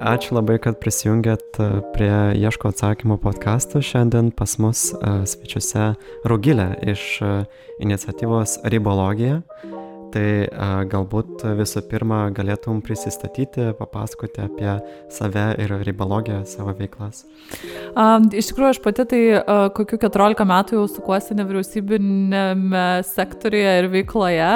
Ačiū labai, kad prisijungėt e, prie Ieško atsakymų podcastų. Šiandien pas mus e, svečiuose Rugilė iš e, iniciatyvos Ribologija. Tai galbūt visų pirma galėtum prisistatyti, papasakoti apie save ir ribologiją, savo veiklas. A, iš tikrųjų, aš pati tai a, kokiu 14 metų jau sukuosi nevyriausybinėme sektoriuje ir veikloje.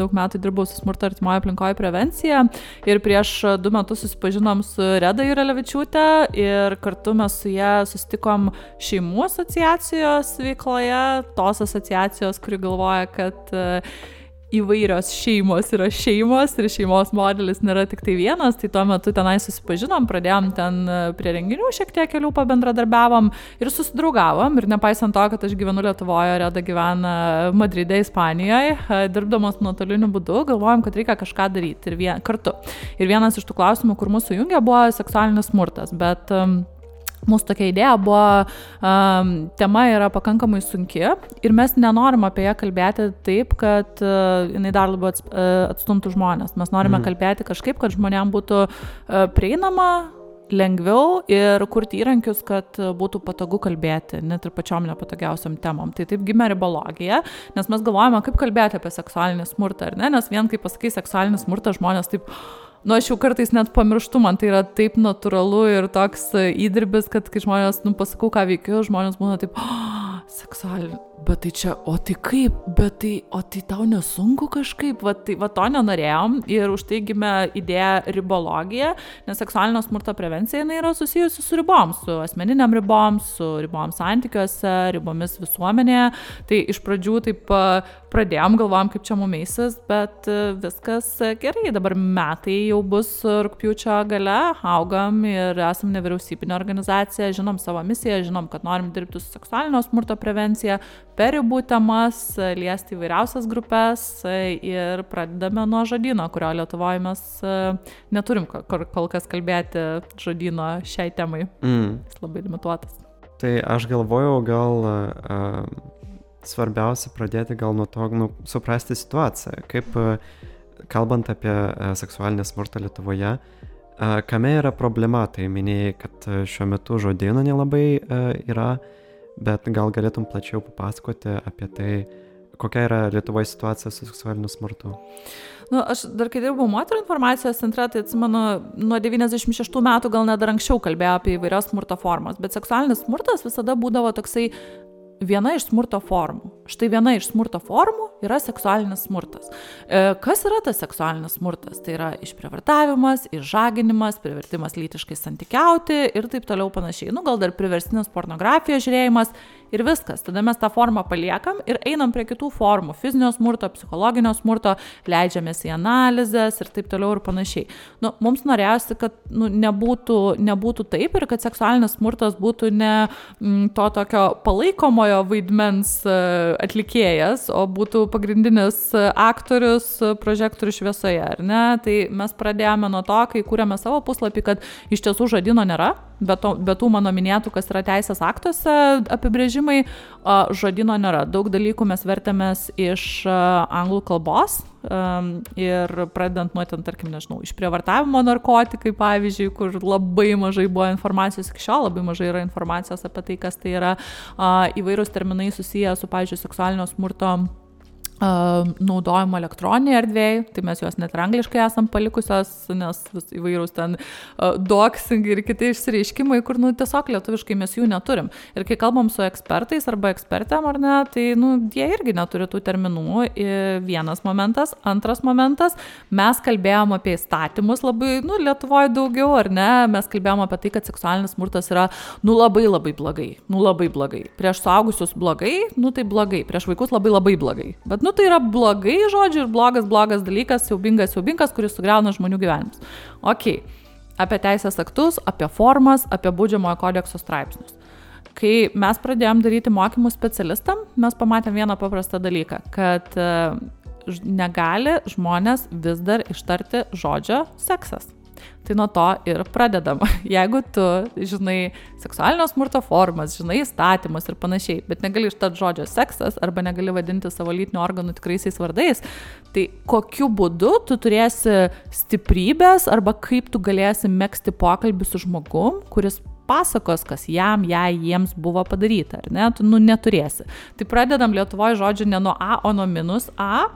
Daug metų dirbau su smurto artimoje aplinkoje prevencija ir prieš du metus susipažinom su Reda Jurelevičiūtė ir kartu mes su ją susitikom šeimų asociacijos veikloje, tos asociacijos, kuri galvoja, kad įvairios šeimos yra šeimos ir šeimos modelis nėra tik tai vienas, tai tuo metu tenai susipažinom, pradėjom ten e, prie renginių šiek tiek kelių pabendradarbiavom ir susidraugavom. Ir nepaisant to, kad aš gyvenu Lietuvoje, Reda gyvena Madride, Ispanijoje, e, dirbdamas nuotoliniu būdu, galvojom, kad reikia kažką daryti ir vien, kartu. Ir vienas iš tų klausimų, kur mūsų jungia, buvo seksualinis smurtas, bet um, Mūsų tokia idėja buvo, um, tema yra pakankamai sunki ir mes nenorim apie ją kalbėti taip, kad uh, jinai dar labiau ats, uh, atstumtų žmonės. Mes norime mm. kalbėti kažkaip, kad žmonėms būtų uh, prieinama, lengviau ir kurti įrankius, kad būtų patogu kalbėti, net ir pačiom nepatogiausiam temom. Tai taip gimė ribologija, nes mes galvojame, kaip kalbėti apie seksualinį smurtą, ar ne, nes vien kai pasakai seksualinį smurtą, žmonės taip Nu, aš jau kartais net pamirštu, man tai yra taip natūralu ir toks įdirbis, kad kai žmonės, nu, pasakau, ką veikiu, žmonės būna taip, oh, seksualinį bet tai čia, o tai kaip, bet tai, o tai tau nesunku kažkaip, va, tai, va to nenorėjom ir už tai gimė idėja ribologija, nes seksualinio smurto prevencija jinai yra susijusi su ribom, su asmeniniam ribom, su ribom santykiuose, ribomis visuomenėje. Tai iš pradžių taip pradėjom, galvojom, kaip čia mumeisis, bet viskas gerai, dabar metai jau bus rūpjūčio gale, augam ir esam nevyriausybinė organizacija, žinom savo misiją, žinom, kad norim dirbti su seksualinio smurto prevencija, per ribų temas, liesti įvairiausias grupės ir pradedame nuo žodino, kurio Lietuvoje mes e, neturim kol kas kalbėti žodino šiai temai. Mm. Jis labai limituotas. Tai aš galvojau, gal uh, svarbiausia pradėti gal nuo to, nu, suprasti situaciją, kaip uh, kalbant apie uh, seksualinę smurtą Lietuvoje, uh, kame yra problema, tai minėjai, kad šiuo metu žodino nelabai uh, yra uh, bet gal galėtum plačiau papasakoti apie tai, kokia yra Lietuvoje situacija su seksualiniu smurtu? Nu, aš dar kai dirbau moterų informacijos centre, tai atsimenu, nuo 96 metų gal net dar anksčiau kalbėjau apie įvairias smurto formas, bet seksualinis smurtas visada būdavo toksai viena iš smurto formų. Štai viena iš smurto formų yra seksualinis smurtas. E, kas yra tas seksualinis smurtas? Tai yra išprievartavimas, išžaginimas, privertimas lytiškai santykiauti ir taip toliau panašiai. Nu, gal dar priverstinis pornografijos žiūrėjimas ir viskas. Tada mes tą formą paliekam ir einam prie kitų formų - fizinio smurto, psichologinio smurto, leidžiamės į analizės ir taip toliau ir panašiai. Nu, mums norėjosi, kad nu, nebūtų, nebūtų taip ir kad seksualinis smurtas būtų ne m, to tokio palaikomojo vaidmens e, atlikėjas, o būtų pagrindinis aktorius prožektorių šviesoje, ar ne? Tai mes pradėjome nuo to, kai kūrėme savo puslapį, kad iš tiesų žodino nėra, bet, to, bet tų mano minėtų, kas yra teisės aktuose apibrėžimai, žodino nėra. Daug dalykų mes vertėmės iš anglų kalbos ir pradedant nuo ten, tarkim, nežinau, išprievartavimo narkotikai, pavyzdžiui, kur labai mažai buvo informacijos, iki šiol labai mažai yra informacijos apie tai, kas tai yra, įvairūs terminai susiję su, pavyzdžiui, seksualinio smurto naudojimo elektroninėje erdvėje, tai mes juos net ir angliškai esam palikusios, nes įvairūs ten doxing ir kiti išsireiškimai, kur nu, tiesiog lietuviškai mes jų neturim. Ir kai kalbam su ekspertais arba ekspertėm ar ne, tai nu, jie irgi neturi tų terminų. Vienas momentas, antras momentas, mes kalbėjom apie įstatymus labai, nu, Lietuvoje daugiau ar ne, mes kalbėjom apie tai, kad seksualinis smurtas yra, nu, labai labai blogai, nu, labai blogai. Prieš suaugusius blogai, nu, tai blogai, prieš vaikus labai labai blogai. Bet, nu, nu tai yra blogai žodžiu ir blogas, blogas dalykas, siaubingas, siaubingas, kuris sugriauna žmonių gyvenimus. Ok, apie teisės aktus, apie formas, apie būdžiamojo kodekso straipsnius. Kai mes pradėjom daryti mokymus specialistam, mes pamatėm vieną paprastą dalyką, kad e, negali žmonės vis dar ištarti žodžio seksas. Tai nuo to ir pradedam. Jeigu tu žinai seksualinio smurto formas, žinai įstatymus ir panašiai, bet negali ištart žodžio seksas arba negali vadinti savo lytinių organų tikraisiais vardais, tai kokiu būdu tu turėsi stiprybės arba kaip tu galėsi mėgsti pokalbį su žmogum, kuris pasakos, kas jam, jai, jiems buvo padaryta, ar ne, tu nu neturėsi. Tai pradedam Lietuvoje žodžiu ne nuo A, o nuo minus A.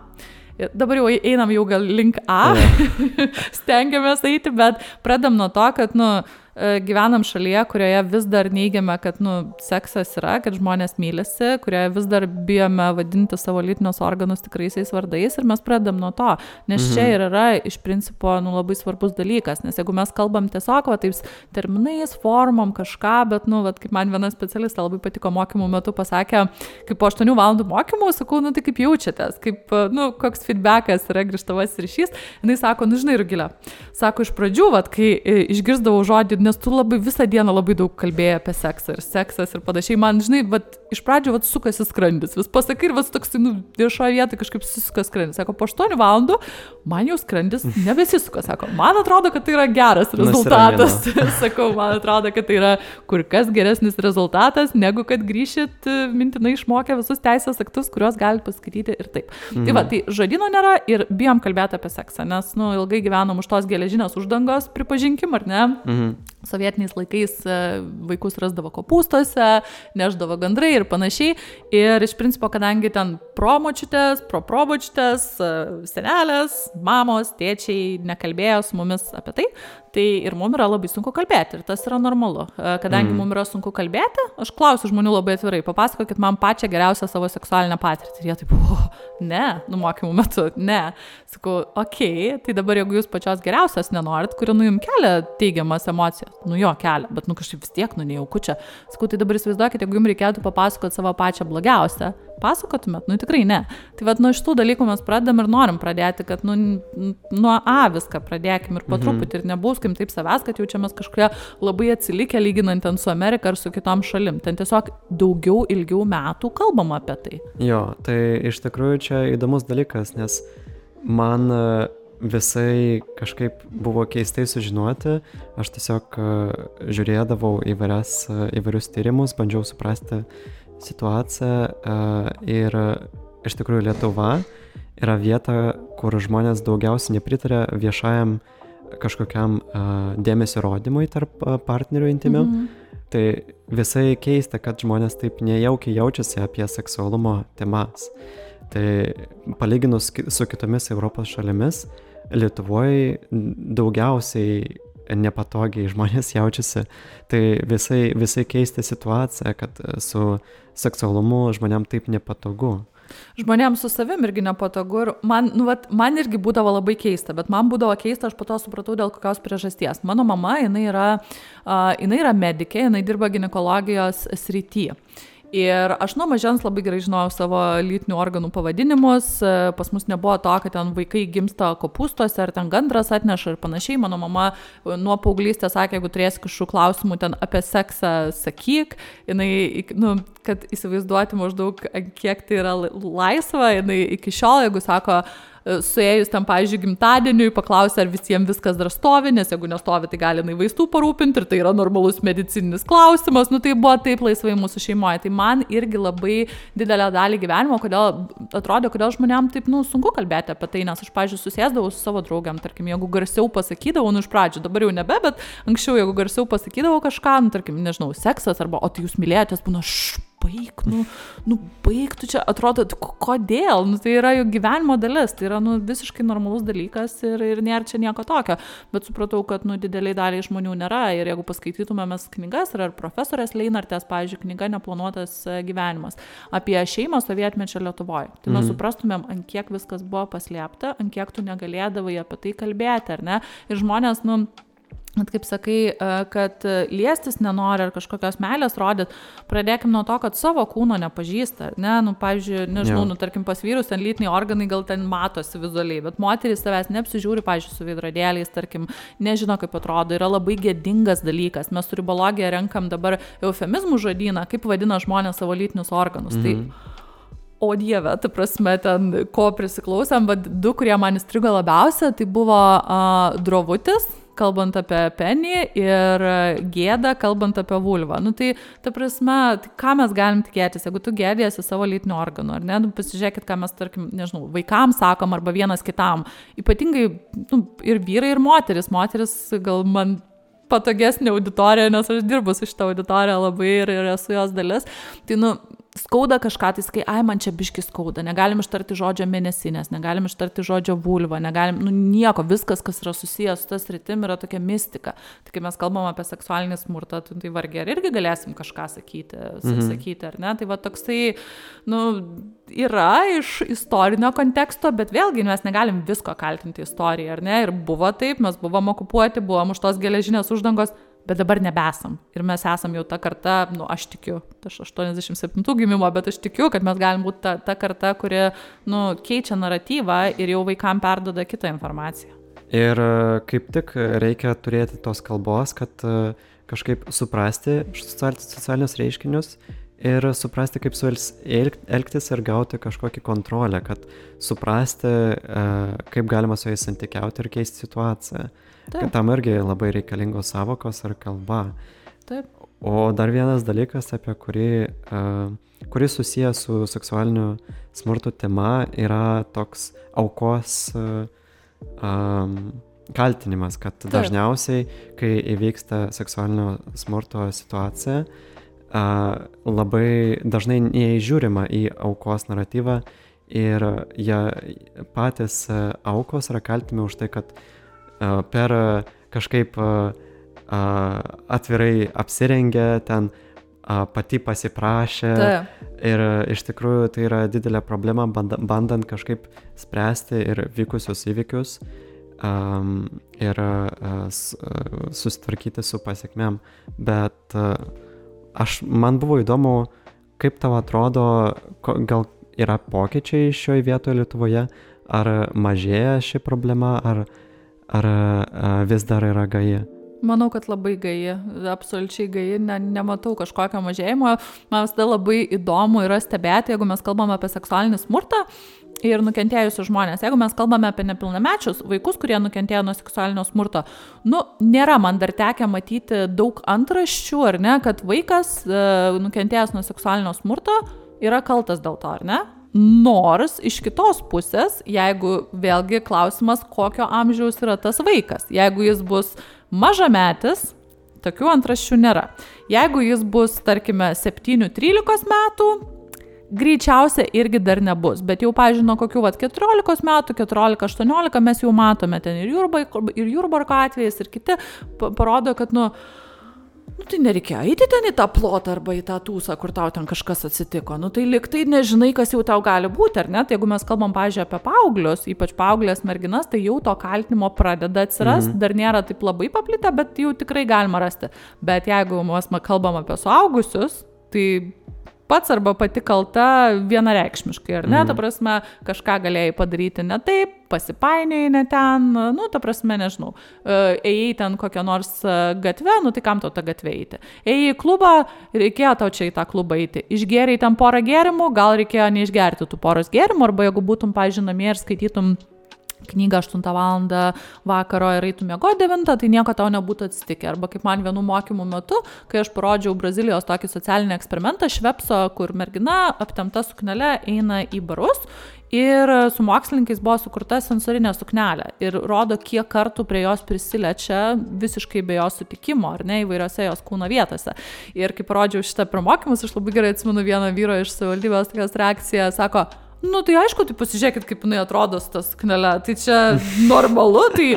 Dabar jau einam jau gal link A, stengiamės eiti, bet pradam nuo to, kad, nu, E, gyvenam šalyje, kurioje vis dar neigiame, kad nu, seksas yra, kad žmonės mylisi, kurioje vis dar bijome vadinti savo lytinius organus tikraisiais vardais ir mes pradedam nuo to. Nes mhm. čia ir yra iš principo nu, labai svarbus dalykas, nes jeigu mes kalbam tiesiog va, taip terminais, formom kažką, bet, nu, va, kaip man viena specialistė labai patiko mokymų metu pasakė, kaip po 8 valandų mokymų, sakau, nu tai kaip jaučiatės, kaip, nu, koks feedbackas yra grįžtavas ryšys, jinai sako, nu žinai, Rugilė, sako iš pradžių, va, kai e, išgirdavau žodį nes tu labai visą dieną labai daug kalbėjai apie seksą ir seksas ir panašiai. Man, žinai, vat, iš pradžio vat, sukasi skrandis, vis pasakai ir vat, toks, nu, viešoje vietoje kažkaip susisuka skrandis. Sako, po 8 valandų man jau skrandis nebesisuka. Sako, man atrodo, kad tai yra geras rezultatas. Sakau, man atrodo, kad tai yra kur kas geresnis rezultatas, negu kad grįšit e, mintinai išmokę visus teisės aktus, kuriuos galite paskaityti ir taip. Mhm. Tai va, tai žodino nėra ir bijom kalbėti apie seksą, nes, nu, ilgai gyvenom už tos geležinės uždangos, pripažinkim, ar ne? Mhm sovietiniais laikais e, vaikus rasdavo kopūstuose, neždavo gandrai ir panašiai. Ir iš principo, kadangi ten promočiutės, proprobočiutės, e, senelės, mamos, tėčiai nekalbėjo su mumis apie tai, tai ir mums yra labai sunku kalbėti. Ir tas yra normalu. E, kadangi mm. mums yra sunku kalbėti, aš klausiu žmonių labai atvirai, papasakokit man pačią geriausią savo seksualinę patirtį. Ir jie taip, oh, ne, numokymų metu, ne. Sakau, okei, okay, tai dabar jeigu jūs pačios geriausios nenorit, kuri nu jums kelia teigiamas emocijas, nu jo kelia, bet nu kažkaip vis tiek, nu nejauku čia. Sakau, tai dabar įsivaizduokit, jeigu jums reikėtų papasakoti savo pačią blogiausią, pasakotumėt, nu tikrai ne. Tai vad nuo šitų dalykų mes pradedam ir norim pradėti, kad nu, nuo A viską pradėkim ir po mhm. truputį ir nebūskim taip savęs, kad jaučiamės kažkokie labai atsilikę lyginant ten su Amerika ar su kitom šalim. Ten tiesiog daugiau, ilgiau metų kalbam apie tai. Jo, tai iš tikrųjų čia įdomus dalykas, nes man visai kažkaip buvo keistai sužinoti. Aš tiesiog e, žiūrėdavau įvairias, e, įvairius tyrimus, bandžiau suprasti situaciją e, ir iš tikrųjų Lietuva yra vieta, kur žmonės daugiausiai nepritarė viešajam kažkokiam dėmesio rodymui tarp partnerių intimių. Mm -hmm. Tai visai keista, kad žmonės taip nejaukiai jaučiasi apie seksualumo temas. Tai palyginus su kitomis Europos šalimis, Lietuvoje daugiausiai nepatogiai žmonės jaučiasi. Tai visai, visai keista situacija, kad su seksualumu žmonėm taip nepatogu. Žmonėms su savim irgi nepatogu ir man, nu, vat, man irgi būdavo labai keista, bet man būdavo keista, aš po to supratau dėl kokios priežasties. Mano mama, jinai yra, uh, jinai yra medikė, jinai dirba gynekologijos srityje. Ir aš nuo mažens labai gerai žinojau savo lytinių organų pavadinimus. Pas mus nebuvo to, kad ten vaikai gimsta kopūstuose ar ten gandras atneša ir panašiai. Mano mama nuo paauglystės sakė, jeigu turėsi kažkokių klausimų ten apie seksą, sakyk. Jinai, nu, kad įsivaizduoti maždaug, kiek tai yra laisva, jinai iki šiol, jeigu sako, suėjus tam, pavyzdžiui, gimtadieniui, paklausė, ar visiems viskas dar stovi, nes jeigu nestovi, tai gali jinai vaistų parūpinti ir tai yra normalus medicininis klausimas. Nu tai buvo taip laisvai mūsų šeimoje. Tai man irgi labai didelę dalį gyvenimo, kodėl atrodo, kodėl žmonėm taip, nu, sunku kalbėti apie tai, nes aš, pavyzdžiui, susėsdavau su savo draugiam, tarkim, jeigu garsiau pasakydavau, nu iš pradžių, dabar jau nebe, bet anksčiau, jeigu garsiau pasakydavau kažką, nu, tarkim, nežinau, seksas arba, o tai jūs mylėjotės, būna šš baig, nu, nu baig, tu čia atrodo, kodėl, nu, tai yra jų gyvenimo dalis, tai yra nu, visiškai normalus dalykas ir, ir nėra čia nieko tokio, bet supratau, kad nu, dideliai daliai žmonių nėra ir jeigu paskaitytume mes knygas, ar profesorės Leinartės, pavyzdžiui, knyga Neplanuotas e, gyvenimas apie šeimą sovietmečio Lietuvoje, tai mes mhm. suprastumėm, ant kiek viskas buvo paslėpta, ant kiek tu negalėdavai apie tai kalbėti, ar ne, ir žmonės, nu, Bet kaip sakai, e, kad liestis nenori ar kažkokios meilės rodyti, pradėkim nuo to, kad savo kūno nepažįsta. Ne, nu, pavyzdžiui, nežinau, ja. nu, tarkim, pas vyrus ten lytiniai organai gal ten matosi vizualiai, bet moteris savęs neapsižiūri, pavyzdžiui, su veidrodėliais, tarkim, nežino, kaip atrodo, yra labai gėdingas dalykas. Mes su ribologija renkam dabar eufemizmų žodyną, kaip vadina žmonės savo lytinius organus. Tai mhm. Tai, O dieve, ta prasme, ten ko prisiklausėm, bet du, kurie man įstrigo labiausia, tai buvo uh, drovutis, kalbant apie penį ir gėdą, kalbant apie vulvą. Nu, tai, ta prasme, tai ką mes galim tikėtis, jeigu tu gėdėsi savo lytinių organų, ar ne, nu, pasižiūrėkit, ką mes, tarkim, nežinau, vaikams sakom arba vienas kitam. Ypatingai nu, ir vyrai, ir moteris. Moteris gal man patogesnė auditorija, nes aš dirbu su šitą auditoriją labai ir, ir esu jos dalis. Tai, nu, skauda kažką, tai sakai, ai, man čia biški skauda, negalim ištarti žodžio mėnesinės, negalim ištarti žodžio vulva, negalim, nu nieko, viskas, kas yra susijęs su tas rytim, yra tokia mistika. Tai kai mes kalbam apie seksualinį smurtą, tai, vargiai irgi galėsim kažką sakyti, mhm. sakyti, ar ne? Tai va toksai, nu, yra iš istorinio konteksto, bet vėlgi mes negalim visko kaltinti istoriją, ar ne? Ir buvo taip, mes buvom okupuoti, buvom už tos geležinės uždangos bet dabar nebesam. Ir mes esam jau ta karta, nu, aš tikiu, aš 87 gimimo, bet aš tikiu, kad mes galim būti ta, ta karta, kuri, nu, keičia naratyvą ir jau vaikam perdoda kitą informaciją. Ir e, kaip tik reikia turėti tos kalbos, kad e, kažkaip suprasti socialinius reiškinius ir suprasti, kaip su elgtis ir gauti kažkokį kontrolę, kad suprasti, e, kaip galima su jais santykiauti ir keisti situaciją. Taip. Tam irgi labai reikalingos savokos ir kalba. Taip. O dar vienas dalykas, apie kurį, uh, kuris susijęs su seksualiniu smurtu tema, yra toks aukos um, kaltinimas, kad Taip. dažniausiai, kai įvyksta seksualinio smurto situacija, uh, labai dažnai neįžiūrima į aukos naratyvą ir jie patys aukos yra kaltimi už tai, kad per kažkaip atvirai apsirengė, ten pati pasiprašė. Ta. Ir iš tikrųjų tai yra didelė problema, bandant kažkaip spręsti ir vykusius įvykius um, ir uh, susitvarkyti su pasiekmėm. Bet uh, aš, man buvo įdomu, kaip tau atrodo, gal yra pokyčiai šioje vietoje Lietuvoje, ar mažėja ši problema, ar ar vis dar yra gaji? Manau, kad labai gaji, absoliučiai gaji, ne, nematau kažkokio mažėjimo. Man visada labai įdomu yra stebėti, jeigu mes kalbame apie seksualinį smurtą ir nukentėjusius žmonės. Jeigu mes kalbame apie nepilnamečius vaikus, kurie nukentėjo nuo seksualinio smurto, nu, nėra man dar tekę matyti daug antraščių, ar ne, kad vaikas e, nukentėjęs nuo seksualinio smurto yra kaltas dėl to, ar ne? Nors iš kitos pusės, jeigu vėlgi klausimas, kokio amžiaus yra tas vaikas. Jeigu jis bus mažametis, tokių antraščių nėra. Jeigu jis bus, tarkime, 7-13 metų, greičiausia irgi dar nebus. Bet jau, pažiūrėjau, nuo kokių vat, 14 metų, 14-18 mes jau matome ten ir Jurbarko, ir Jurbarko atvejais, ir kiti parodo, kad, nu, Nu tai nereikėjo eiti ten į tą plotą arba į tą tūsą, kur tau ten kažkas atsitiko. Nu tai liktai nežinai, kas jau tau gali būti, ar ne? Tai jeigu mes kalbam, pažiūrėjau, apie paauglius, ypač paauglės merginas, tai jau to kaltinimo pradeda atsirasti, mhm. dar nėra taip labai paplitę, bet jau tikrai galima rasti. Bet jeigu mes kalbam apie suaugusius, tai pats arba pati kalta vienareikšmiškai, ar ne? Mm. Ta prasme, kažką galėjai padaryti ne taip, pasipainiai ne ten, nu, ta prasme, nežinau, e, ėjai ten kokią nors e, gatvę, nu, tai kam tau tą gatvę eiti? Ėjai į klubą, reikėjo tau čia į tą klubą eiti. Išgeriai ten porą gėrimų, gal reikėjo neišgerti tų poros gėrimų, arba jeigu būtum, pažiūrėjau, namie ir skaitytum knygą 8 val. vakaro ir eitų mėgo 9, tai nieko tau nebūtų atsitikę. Arba kaip man vienų mokymų metu, kai aš parodžiau Brazilijos tokį socialinį eksperimentą, švepso, kur mergina aptemta suknelė eina į barus Ir su mokslininkais buvo sukurta sensorinė suknelė ir rodo, kiek kartų prie jos prisiliečia visiškai be jos sutikimo, ar ne, įvairiose jos kūno vietose. Ir kai parodžiau šitą promokymus, aš labai gerai atsimenu vieną vyro iš savivaldybės tokios reakciją, sako, Nu, tai aišku, tai pasižiūrėkit, kaip jinai atrodo tas knelė. Tai čia normalu. Tai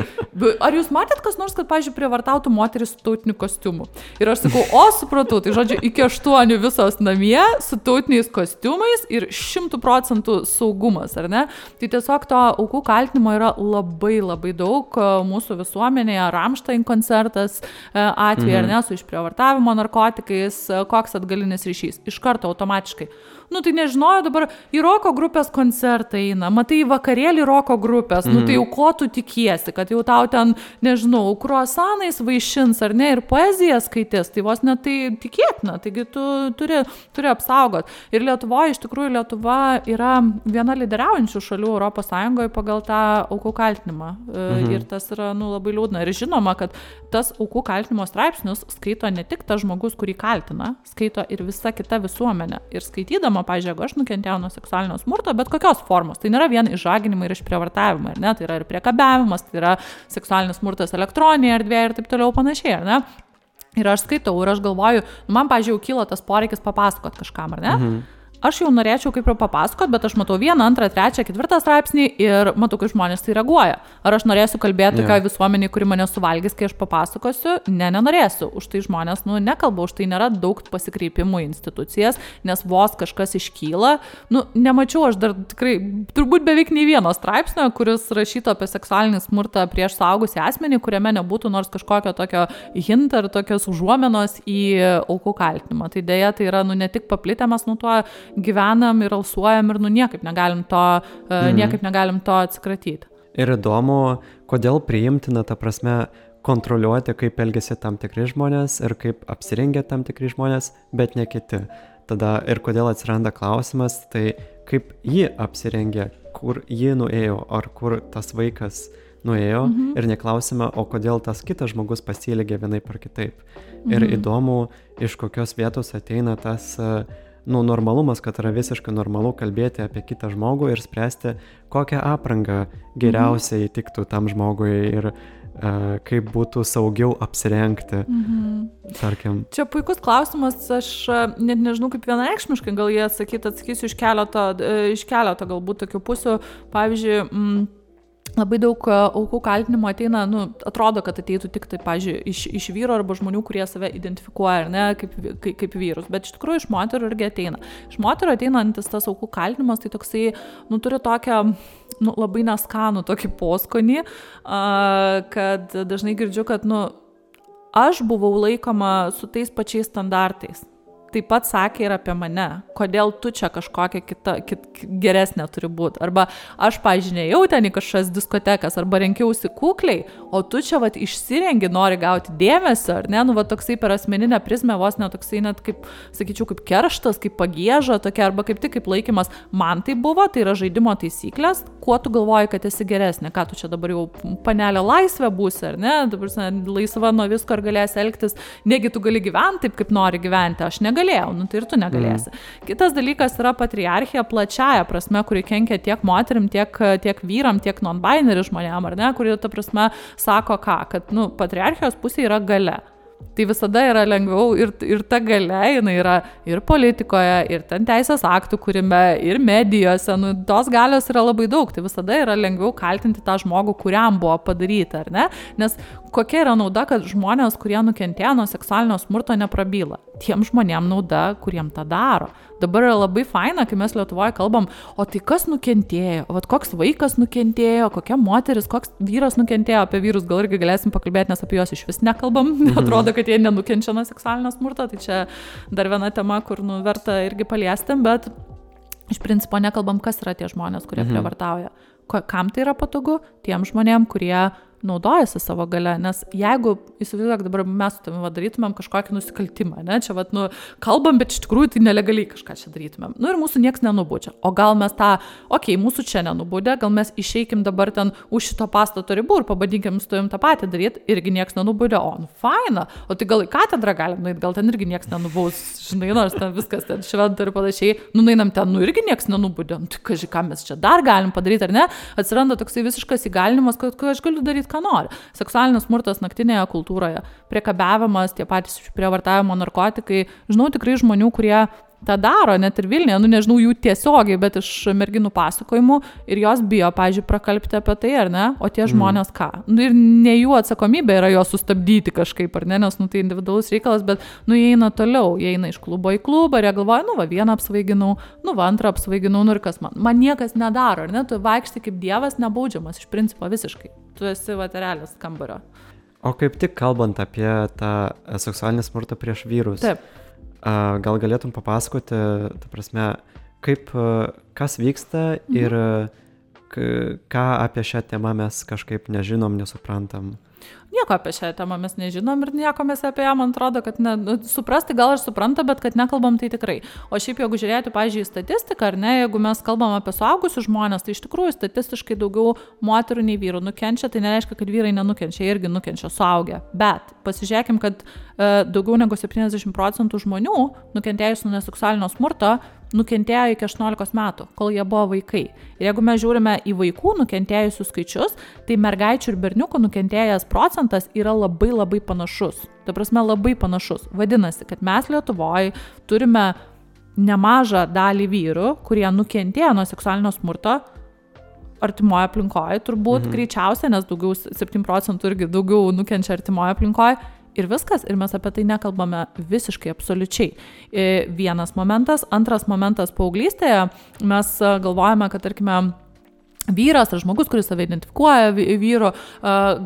ar jūs matėt kas nors, kad, pažiūrėjau, prievartautų moteris su tautiniu kostiumu? Ir aš sakau, o, supratau, tai žodžiu, iki aštuonių visos namie su tautiniais kostiumais ir šimtų procentų saugumas, ar ne? Tai tiesiog to aukų kaltinimo yra labai labai daug mūsų visuomenėje. Ramštain koncertas atveju, mhm. ar ne, su išprievartavimo narkotikais, koks atgalinis ryšys. Iš karto automatiškai nu tai nežinojo dabar į roko grupės koncertą eina, matai į vakarėlį roko grupės, mm. nu tai jau Mhm. ko tu tikiesi, kad jau tau ten, nežinau, kruosanais vaišins ar ne ir poeziją skaitys, tai vos net tai tikėtina, taigi tu turi, turi apsaugot. Ir Lietuvoje iš tikrųjų Lietuva yra viena lyderiaujančių šalių ES pagal tą aukų kaltinimą. Mhm. Ir tas yra nu, labai liūdna. Ir žinoma, kad tas aukų kaltinimo straipsnius skaito ne tik tas žmogus, kurį kaltina, skaito ir visa kita visuomenė. Ir skaitydama, pažiūrėjau, jeigu aš nukentėjau nuo seksualinio smurto, bet kokios formos, tai nėra vien išžaginimai ir išprievartavimai, ar ne, tai yra ir priekabiavimas, tai yra seksualinis smurtas elektroninėje erdvėje ir taip toliau panašiai, ne? Ir aš skaitau ir aš galvoju, nu, man, pažiūrėjau, kyla tas poreikis papasakot kažkam, ar ne? Mhm. Aš jau norėčiau kaip ir papasakot, bet aš matau vieną, antrą, trečią, ketvirtą straipsnį ir matau, kaip žmonės tai reaguoja. Ar aš norėsiu kalbėti Jo. tokiai visuomeniai, kuri mane suvalgys, kai aš papasakosiu? Ne, nenorėsiu. Už tai žmonės, nu, nekalba, už tai nėra daug pasikreipimų į institucijas, nes vos kažkas iškyla. Nu, nemačiau aš dar tikrai, turbūt beveik nei vieno straipsnio, kuris rašytų apie seksualinį smurtą prieš saugusį asmenį, kuriame nebūtų nors kažkokio tokio hint ar tokios užuomenos į aukų kaltinimą. Tai dėja, tai yra, nu, ne tik paplitę, mes nu tuo gyvenam ir alsuojam ir, nu, niekaip negalim to, mhm. niekaip negalim to atsikratyti. Ir įdomu, kodėl priimtina, ta prasme, kontroliuoti, kaip elgesi tam tikri žmonės ir kaip apsirengia tam tikri žmonės, bet ne kiti. Tada ir kodėl atsiranda klausimas, tai kaip ji apsirengė, kur ji nuėjo, ar kur tas vaikas nuėjo mhm. ir neklausime, o kodėl tas kitas žmogus pasielgė vienaip ar kitaip. Mhm. Ir įdomu, iš kokios vietos ateina tas uh, nu, normalumas, kad yra visiškai normalu kalbėti apie kitą žmogų ir spręsti, kokią aprangą geriausiai tiktų tam žmogui ir uh, kaip būtų saugiau apsirengti. Mhm. Tarkim. Čia puikus klausimas, aš e, net nežinau kaip vienareikšmiškai gal jie atsakyti, atsakysiu iš keleto, e, iš keleto galbūt tokių pusių. Pavyzdžiui, mm, Labai daug e, aukų kaltinimo ateina, nu, atrodo, kad ateitų tik tai, pažiūrėjau, iš, iš vyro arba žmonių, kurie save identifikuoja, ar ne, kaip, kaip, kaip vyrus, bet iš tikrųjų iš moterų irgi ateina. Iš moterų ateinantis tas aukų kaltinimas, tai toksai, nu, turi tokią, nu, labai neskanų tokį poskonį, kad dažnai girdžiu, kad, nu, aš buvau laikoma su tais pačiais standartais taip pat sakė ir apie mane, kodėl tu čia kažkokia kita, kit, geresnė turi būti. Arba aš, pažinėjau ten į kažkokias diskotekas, arba renkiausi kukliai, o tu čia vat išsirengi, nori gauti dėmesio, ar ne, nu va toksai per asmeninę prizmę, vos net toksai net kaip, sakyčiau, kaip kerštas, kaip pagėža, tokia, arba kaip tik kaip laikymas. Man tai buvo, tai yra žaidimo taisyklės, kuo tu galvoji, kad esi geresnė, ką tu čia dabar jau panelė laisvė būsi, ar ne, dabar laisva nuo visko ar galėsi elgtis, negi tu gali gyventi taip, kaip nori gyventi, aš negaliu negalėjau, nu tai ir tu negalėsi. Mm. Kitas dalykas yra patriarchija plačiaja prasme, kuri kenkia tiek moterim, tiek, tiek vyram, tiek non-binary žmonėm, ar ne, kuri ta prasme sako ką, kad, nu, patriarchijos pusė yra gale. Tai visada yra lengviau ir, ir ta gale, jinai yra ir politikoje, ir ten teisės aktų kūrime, ir medijose, nu, tos galios yra labai daug, tai visada yra lengviau kaltinti tą žmogų, kuriam buvo padaryta, ar ne? Nes kokia yra nauda, kad žmonės, kurie nukentėjo nuo seksualinio smurto, neprabyla? Tiem žmonėm nauda, kuriem tą daro. Dabar yra labai faina, kai mes Lietuvoje kalbam, o tai kas nukentėjo, o koks vaikas nukentėjo, kokia moteris, koks vyras nukentėjo, apie vyrus gal irgi galėsim pakalbėti, nes apie juos iš vis nekalbam, atrodo, kad jie nenukenčia nuo seksualinio smurto, tai čia dar viena tema, kur nu, verta irgi paliesti, bet iš principo nekalbam, kas yra tie žmonės, kurie mhm. prievartauja. Kam tai yra patogu? Tiem žmonėm, kurie naudojasi savo gale, nes jeigu, įsivaizduok, dabar mes su tavimi darytumėm kažkokį nusikaltimą, ne, čia vad, nu, kalbam, bet iš tikrųjų tai nelegaliai kažką čia darytumėm. Nu ir mūsų niekas nenubūdžia. O gal mes tą, okei, okay, mūsų čia nenubūdė, gal mes išeikim dabar ten už šito pastato ribų ir pabandinkim su tavim tą patį daryti, irgi niekas nenubūdė, o, nu, faina, o tai gal į katedrą galim nueiti, gal ten irgi niekas nenubaus, žinai, nors ten viskas ten šventa ir panašiai, nu, einam ten, nu, irgi niekas nenubūdė, nu, tai kažkai, ką mes čia dar galim padaryti, ar ne, atsiranda toksai visiškas įgalinimas, kad aš galiu daryti ką nori. Seksualinis smurtas naktinėje kultūroje, priekabiavimas, tie patys prievartavimo narkotikai. Žinau tikrai žmonių, kurie tą daro, net ir Vilniuje, nu nežinau jų tiesiogiai, bet iš merginų pasakojimų ir jos bijo, pažiūrėjau, prakalbti apie tai, ar ne, o tie žmonės ką. Nu, ir ne jų atsakomybė yra juos sustabdyti kažkaip, ar ne, nes, nu, tai individualus reikalas, bet, nu, jie eina toliau, jie eina iš klubo į klubą ir jie galvoja, nu, va, vieną apsvaiginau, nu, va, antrą apsvaiginau, nu ir kas man. Man niekas nedaro, ar ne, tu vaikšti kaip dievas nebaudžiamas, iš principo visiškai. Tu esi vaterelės kambario. O kaip tik kalbant apie tą seksualinį smurtą prieš vyrus. Taip. Gal galėtum papasakoti, ta prasme, kaip, kas vyksta ir mhm. ką apie šią temą mes kažkaip nežinom, nesuprantam nieko apie šią temą mes nežinom ir nieko mes apie ją, man atrodo, kad ne, nu, suprasti gal ir supranta, bet kad nekalbam tai tikrai. O šiaip jeigu žiūrėti, pažiūrėjau, statistiką, ar ne, jeigu mes kalbam apie suaugusius žmonės, tai iš tikrųjų statistiškai daugiau moterų nei vyrų nukenčia, tai nereiškia, kad vyrai nenukenčia, irgi nukenčia suaugę. Bet pasižiūrėkim, kad e, daugiau negu 70 procentų žmonių nukentėjusių nuo seksualinio smurto nukentėjo iki 18 metų, kol jie buvo vaikai. Ir jeigu mes žiūrime į vaikų nukentėjusių skaičius, tai mergaičių ir berniukų nukentėjęs procentas yra labai labai panašus. Ta prasme, labai panašus. Vadinasi, kad mes Lietuvoje turime nemažą dalį vyrų, kurie nukentėjo nuo seksualinio smurto artimoje aplinkoje, turbūt mhm. greičiausia, nes daugiau 7 procentų irgi daugiau nukenčia artimoje aplinkoje ir viskas, ir mes apie tai nekalbame visiškai absoliučiai. E, vienas momentas, antras momentas paauglystėje, mes e, galvojame, kad tarkime, vyras ar žmogus, kuris save identifikuoja vyru,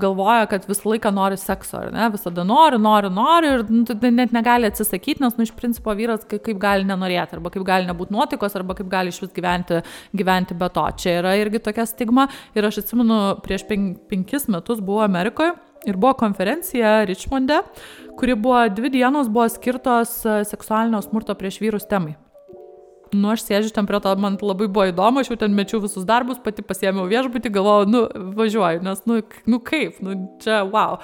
galvoja, kad visą laiką nori sekso, ar ne, visada nori, nori, nori ir nu, net negali atsisakyti, nes, nu, iš principo vyras kaip, gali nenorėti, arba kaip gali nebūti nuotikos, arba kaip gali iš vis gyventi, gyventi be to. Čia yra irgi tokia stigma. Ir aš atsimenu, prieš pen, penkis metus buvau Amerikoje ir buvo konferencija Richmonde, kuri buvo dvi dienos buvo skirtos e, seksualinio smurto prieš vyrus temai. Nu, aš sėdžiu ten prie to, man labai buvo įdomu, aš jau ten mečiau visus darbus, pati pasiėmiau viešbutį, galvojau, nu, važiuoju, nes, nu, nu kaip, nu, čia, wow.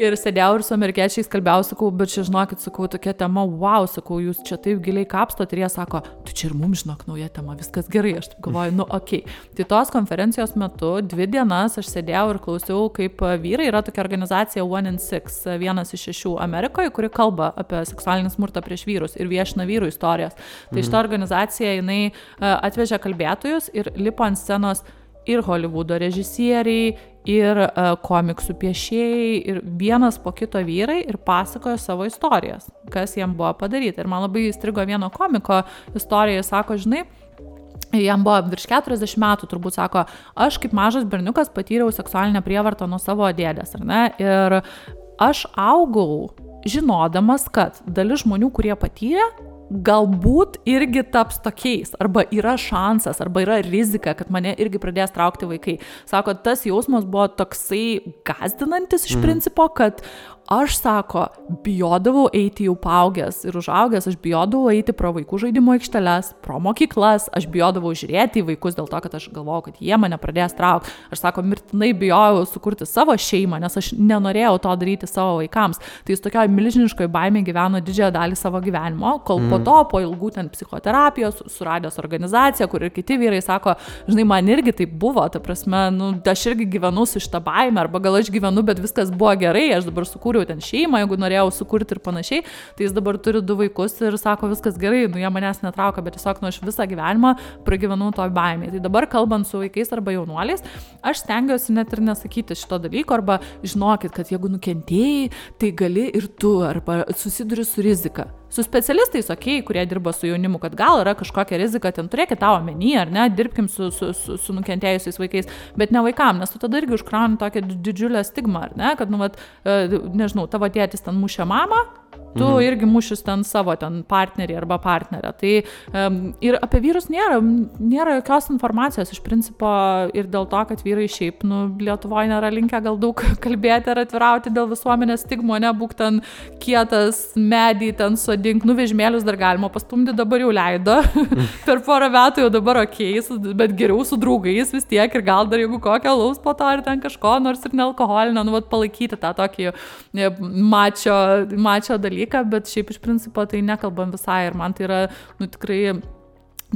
Ir sėdėjau ir su amerikiečiais kalbėjau, sakau, bet čia žinokit, sakau, tokia tema, wow, sakau, jūs čia taip giliai kapstot ir jie sako, tu čia ir mums žinok nauja tema, viskas gerai, aš taip galvoju, nu. Okay. Tai tos konferencijos metu dvi dienas aš sėdėjau ir klausiau, kaip vyrai yra tokia organizacija One in Six, vienas iš šešių Amerikoje, kuri kalba apie seksualinį smurtą prieš vyrus ir viešina vyrų istorijas. Tai mhm. šita organizacija, jinai e, atvežė kalbėtojus ir lipo ant scenos ir Hollywoodo režisieriai, ir uh, komiksų piešėjai, ir vienas po kito vyrai ir pasakojo savo istorijas, kas jiem buvo padaryta. Ir man labai įstrigo vieno komiko istorija, jis sako, žinai, Jam buvo virš 40 metų, turbūt sako, aš kaip mažas berniukas patyriau seksualinę prievartą nuo savo dėdės, ar ne? Ir aš augau žinodamas, kad dalis žmonių, kurie patyrė, galbūt irgi taps tokiais, arba yra šansas, arba yra rizika, kad mane irgi pradės traukti vaikai. Sako, tas jausmas buvo toksai gazdinantis iš mm. principo, kad Aš, sako, bijodavau eiti jau paaugęs ir užaugęs, aš bijodavau eiti pro vaikų žaidimo aikšteles, pro mokyklas, aš bijodavau žiūrėti į vaikus dėl to, kad aš galvojau, kad jie mane pradės traukti. Aš, sako, mirtinai bijojau sukurti savo šeimą, nes aš nenorėjau to daryti savo vaikams. Tai jis tokioje milžiniškoje baimėje gyveno didžiąją dalį savo gyvenimo, kol mm. po to, po ilgų ten psichoterapijos, suradęs organizaciją, kur ir kiti vyrai sako, žinai, man irgi tai buvo, ta prasme, nu, aš irgi gyvenu su šitą baimę, arba gal aš gyvenu, bet viskas buvo gerai, aš dabar sukūriau sukūriau ten šeimą, jeigu norėjau sukurti ir panašiai, tai jis dabar turi du vaikus ir sako, viskas gerai, nu jie manęs netraukia, bet tiesiog nu aš visą gyvenimą pragyvenau toj baimėje. Tai dabar kalbant su vaikais arba jaunuoliais, aš stengiuosi net ir nesakyti šito dalyko, arba žinokit, kad jeigu nukentėjai, tai gali ir tu, arba susiduri su rizika su specialistais, okei, okay, kurie dirba su jaunimu, kad gal yra kažkokia rizika, ten turėkit tavo omeny, ar ne, dirbkim su, su, su, su nukentėjusiais vaikais, bet ne vaikam, nes tu tada irgi užkrauni tokią didžiulę stigmą, ar ne, kad, nu, vat, e, nežinau, tavo tėtis ten mušė mamą, tu mhm. irgi mušis ten savo ten partnerį arba partnerę. Tai um, ir apie vyrus nėra, nėra jokios informacijos iš principo ir dėl to, kad vyrai šiaip, nu, Lietuvoje nėra linkę gal daug kalbėti ar atvirauti dėl visuomenės stigmo, nebūk ten kietas, medį ten sodink, nu, vežmėlius dar galima pastumdyti, dabar jau leido. per porą metų jau dabar ok, bet geriau su draugais vis tiek ir gal dar jeigu kokią laus po to ar ten kažko, nors ir nealkoholinio, nu, vat palaikyti tą tokį e, mačio, mačio dalyką dalyką, bet šiaip iš principo tai nekalbam visai ir man tai yra, nu tikrai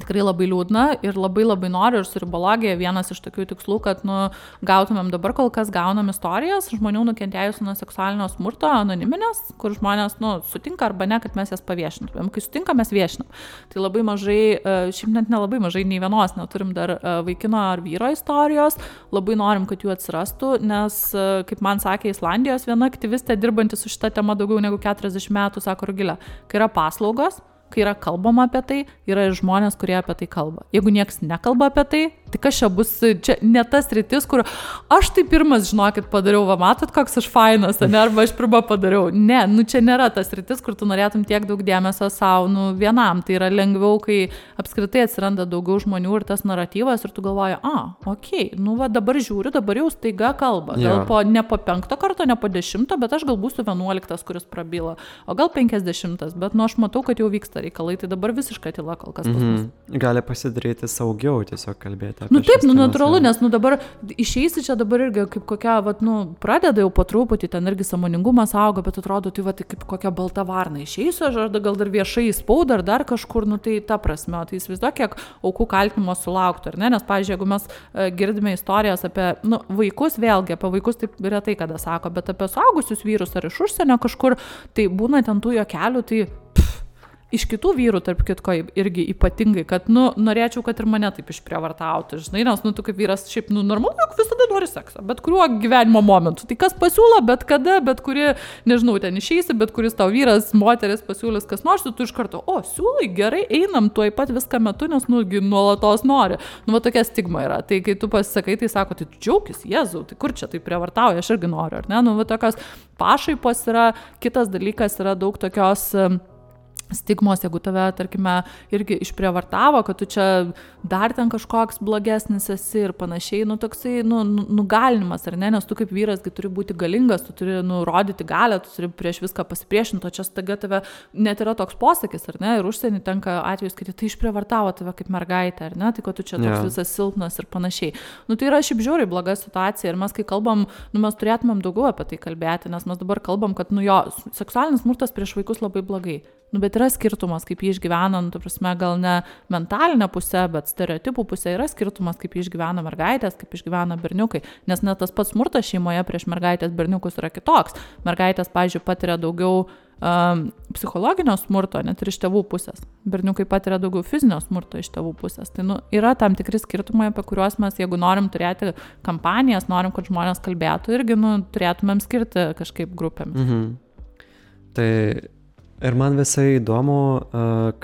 tikrai labai liūdna ir labai labai noriu ir su ribologija vienas iš tokių tikslų, kad nu, gautumėm dabar kol kas gaunam istorijas žmonių nukentėjusių nuo seksualinio smurto anoniminės, kur žmonės nu, sutinka arba ne, kad mes jas paviešintumėm. Kai sutinka, mes viešinam. Tai labai mažai, e, šiaip net nelabai mažai, nei vienos neturim dar e, vaikino ar vyro istorijos, labai norim, kad jų atsirastų, nes, e, kaip man sakė Islandijos viena aktyvistė dirbanti su šitą temą daugiau negu 40 metų, sako Rugilė, kai yra paslaugos, kai yra kalbama apie tai, yra ir žmonės, kurie apie tai kalba. Jeigu niekas nekalba apie tai, tai kas čia bus, čia ne tas rytis, kur aš tai pirmas, žinokit, padariau, va, matot, koks aš fainas, ne, arba aš pirmą padariau. Ne, nu čia nėra tas rytis, kur tu norėtum tiek daug dėmesio savo, nu vienam. Tai yra lengviau, kai apskritai atsiranda daugiau žmonių ir tas naratyvas ir tu galvoji, a, okei, okay, nu va dabar žiūriu, dabar jau staiga kalba. Gal ja. po, ne po penkto karto, ne po dešimto, bet aš gal būsiu vienuoliktas, kuris prabyla, o gal penkisdešimtas, bet nu aš matau, kad jau vyksta reikalai, tai dabar visiškai tyla kol kas. Mm -hmm. Gali pasidaryti saugiau tiesiog kalbėti. Nu taip, nu natūralu, nes nu dabar išeisi čia dabar irgi kaip kokia, vat, nu, pradeda jau po truputį, ten irgi samoningumas auga, bet atrodo, tai va, tai kaip kokia balta varna išeisiu, aš ar gal dar viešai spaudą, ar dar kažkur, nu tai ta prasme, tai įsivaizduok, kiek aukų kaltinimo sulauktų, ar ne, nes, pavyzdžiui, jeigu mes uh, girdime istorijas apie, nu, vaikus, vėlgi, apie vaikus taip retai kada sako, bet apie suaugusius vyrus ar iš užsienio kažkur, tai būna ten tų jo kelių, tai iš kitų vyrų, tarp kitko, irgi ypatingai, kad, nu, norėčiau, kad ir mane taip išprievartautų, žinai, nes, nu, tu kaip vyras, šiaip, nu, normalu, jog visada nori seksą, bet kuriuo gyvenimo momentu. Tai kas pasiūlo, bet kada, bet kuri, nežinau, ten išeisi, bet kuris tau vyras, moteris pasiūlys kas nors, tu iš karto, o, siūlai, gerai, einam, tuoj pat viską metu, nes, nu, nuolatos nori. Nu, va tokia stigma yra. Tai kai tu pasisakai, tai sako, tai džiaugis, Jėzau, tai kur čia tai prievartauja, aš irgi noriu, ar ne? Nu, va tokios pašaipos yra, kitas dalykas yra daug tokios stigmos, jeigu tave, tarkime, irgi išprievartavo, kad tu čia dar ten kažkoks blogesnis esi ir panašiai, nu toksai, nu, nu, nugalinimas, ar ne, nes tu kaip vyrasgi turi būti galingas, tu turi nurodyti galę, tu turi prieš viską pasipriešinti, o čia staiga tave net yra toks posakis, ar ne, ir užsienį tenka atvejus, kad tai išprievartavo tave kaip mergaitę, ar ne, tai kad tu čia toks yeah. visas silpnas ir panašiai. Nu tai yra šiaip žiauriai bloga situacija ir mes kai kalbam, nu mes turėtumėm daugiau apie tai kalbėti, nes mes dabar kalbam, kad, nu jo, seksualinis smurtas prieš vaikus labai blogai. Nu, bet yra skirtumas, kaip jį išgyvena, nu, prasme, gal ne mentalinė pusė, bet stereotipų pusė yra skirtumas, kaip jį išgyvena mergaitės, kaip išgyvena berniukai. Nes net tas pats smurtas šeimoje prieš mergaitės berniukus yra kitoks. Mergaitės, pažiūrėjau, patiria daugiau um, psichologinio smurto, net ir iš tėvų pusės. Berniukai patiria daugiau fizinio smurto iš tėvų pusės. Tai nu, yra tam tikri skirtumai, apie kuriuos mes, jeigu norim turėti kampanijas, norim, kad žmonės kalbėtų, irgi nu, turėtumėm skirti kažkaip grupėmis. Mhm. Tai Ir man visai įdomu,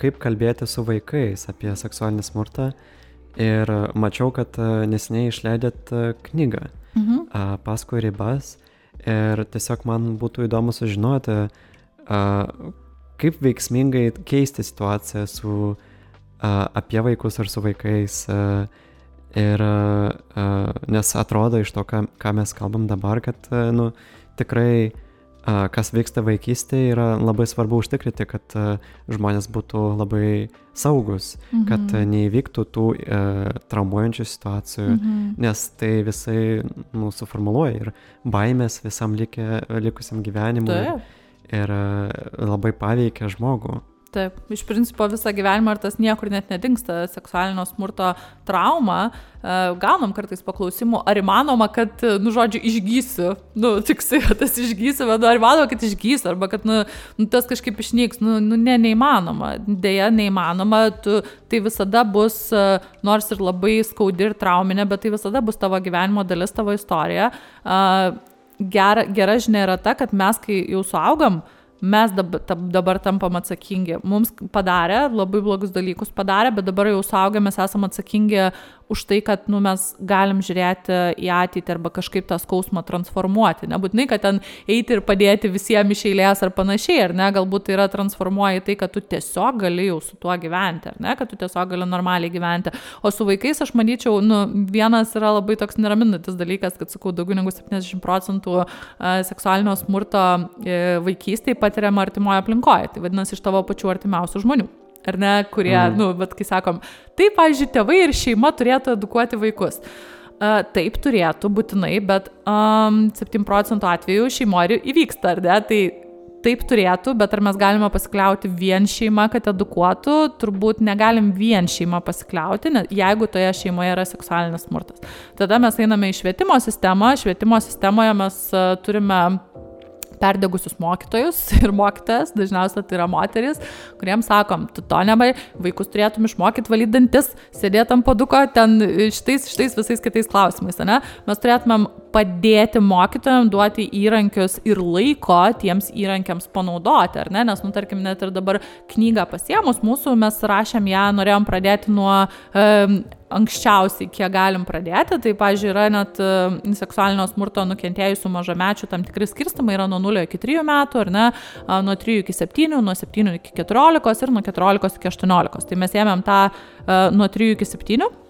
kaip kalbėti su vaikais apie seksualinį smurtą. Ir mačiau, kad nesiniai išleidėt knygą mhm. paskui ribas. Ir tiesiog man būtų įdomu sužinoti, kaip veiksmingai keisti situaciją su, apie vaikus ar su vaikais. Ir nes atrodo iš to, ką, ką mes kalbam dabar, kad nu, tikrai kas vyksta vaikystėje, yra labai svarbu užtikrinti, kad žmonės būtų labai saugus, mhm. kad neįvyktų tų e, traumuojančių situacijų, mhm. nes tai visai mūsų formuluoja ir baimės visam likę, likusiam gyvenimui Taip. ir labai paveikia žmogų. Taip, iš principo visą gyvenimą ir tas niekur net nedingsta seksualinio smurto trauma. E, gaunam kartais paklausimų, ar įmanoma, kad, nu, žodžiu, išgysiu. Nu, tiksi, tas išgysiu, bet ar įmanoma, kad išgysiu, arba kad, nu, nu tas kažkaip išnyks. Nu, nu ne, neįmanoma. Deja, neįmanoma. Tu, tai visada bus, e, nors ir labai skaudi ir trauminė, bet tai visada bus tavo gyvenimo dalis, tavo istorija. E, gera, gera žinia yra ta, kad mes, kai jau suaugam, mes dabar, dabar tampam atsakingi. Mums padarė, labai blogus dalykus padarė, bet dabar jau suaugę mes esame atsakingi už tai, kad nu, mes galim žiūrėti į ateitį arba kažkaip tą skausmą transformuoti. Nebūtinai, kad ten eiti ir padėti visiems iš eilės ar panašiai, ar ne, galbūt tai yra transformuoja į tai, kad tu tiesiog gali jau su tuo gyventi, ar ne, kad tu tiesiog gali normaliai gyventi. O su vaikais aš manyčiau, nu, vienas yra labai toks neraminantis dalykas, kad, sakau, daugiau negu 70 procentų seksualinio smurto e, vaikystėje patiriama artimoje aplinkoje. Tai vadinasi, iš tavo pačių artimiausių žmonių ar ne, kurie, mm. nu, bet kai sakom, taip, pavyzdžiui, tėvai ir šeima turėtų edukuoti vaikus. Uh, taip turėtų būtinai, bet um, 7 procentų atveju šeimoje įvyksta, ar ne? Tai taip turėtų, bet ar mes galime pasikliauti vien šeima, kad edukuotų, turbūt negalim vien šeima pasikliauti, jeigu toje šeimoje yra seksualinis smurtas. Tada mes einame į švietimo sistemą, švietimo sistemoje mes turime perdegusius mokytojus ir mokytojas, dažniausiai tai yra moteris, kuriems sakom, tu to nebai, vaikus turėtum išmokyti valyti dantis, sėdėti ant paduko, ten šitais, šitais visais kitais klausimais, ne? Mes turėtumėm padėti mokytojams duoti įrankius ir laiko tiems įrankiams panaudoti, ar ne? Nes, nu, tarkim, net ir dabar knygą pasiemus mūsų, mes rašėm ją, norėjom pradėti nuo um, anksčiausiai, kiek galim pradėti. Tai, pažiūrėjau, yra net seksualinio smurto nukentėjusių mažamečių tam tikri skirstimai yra nuo 0 iki 3 metų, ar ne, nuo 3 iki 7, nuo 7 iki 14 ir nuo 14 iki 18. Tai mes ėmėm tą uh, nuo 3 iki 7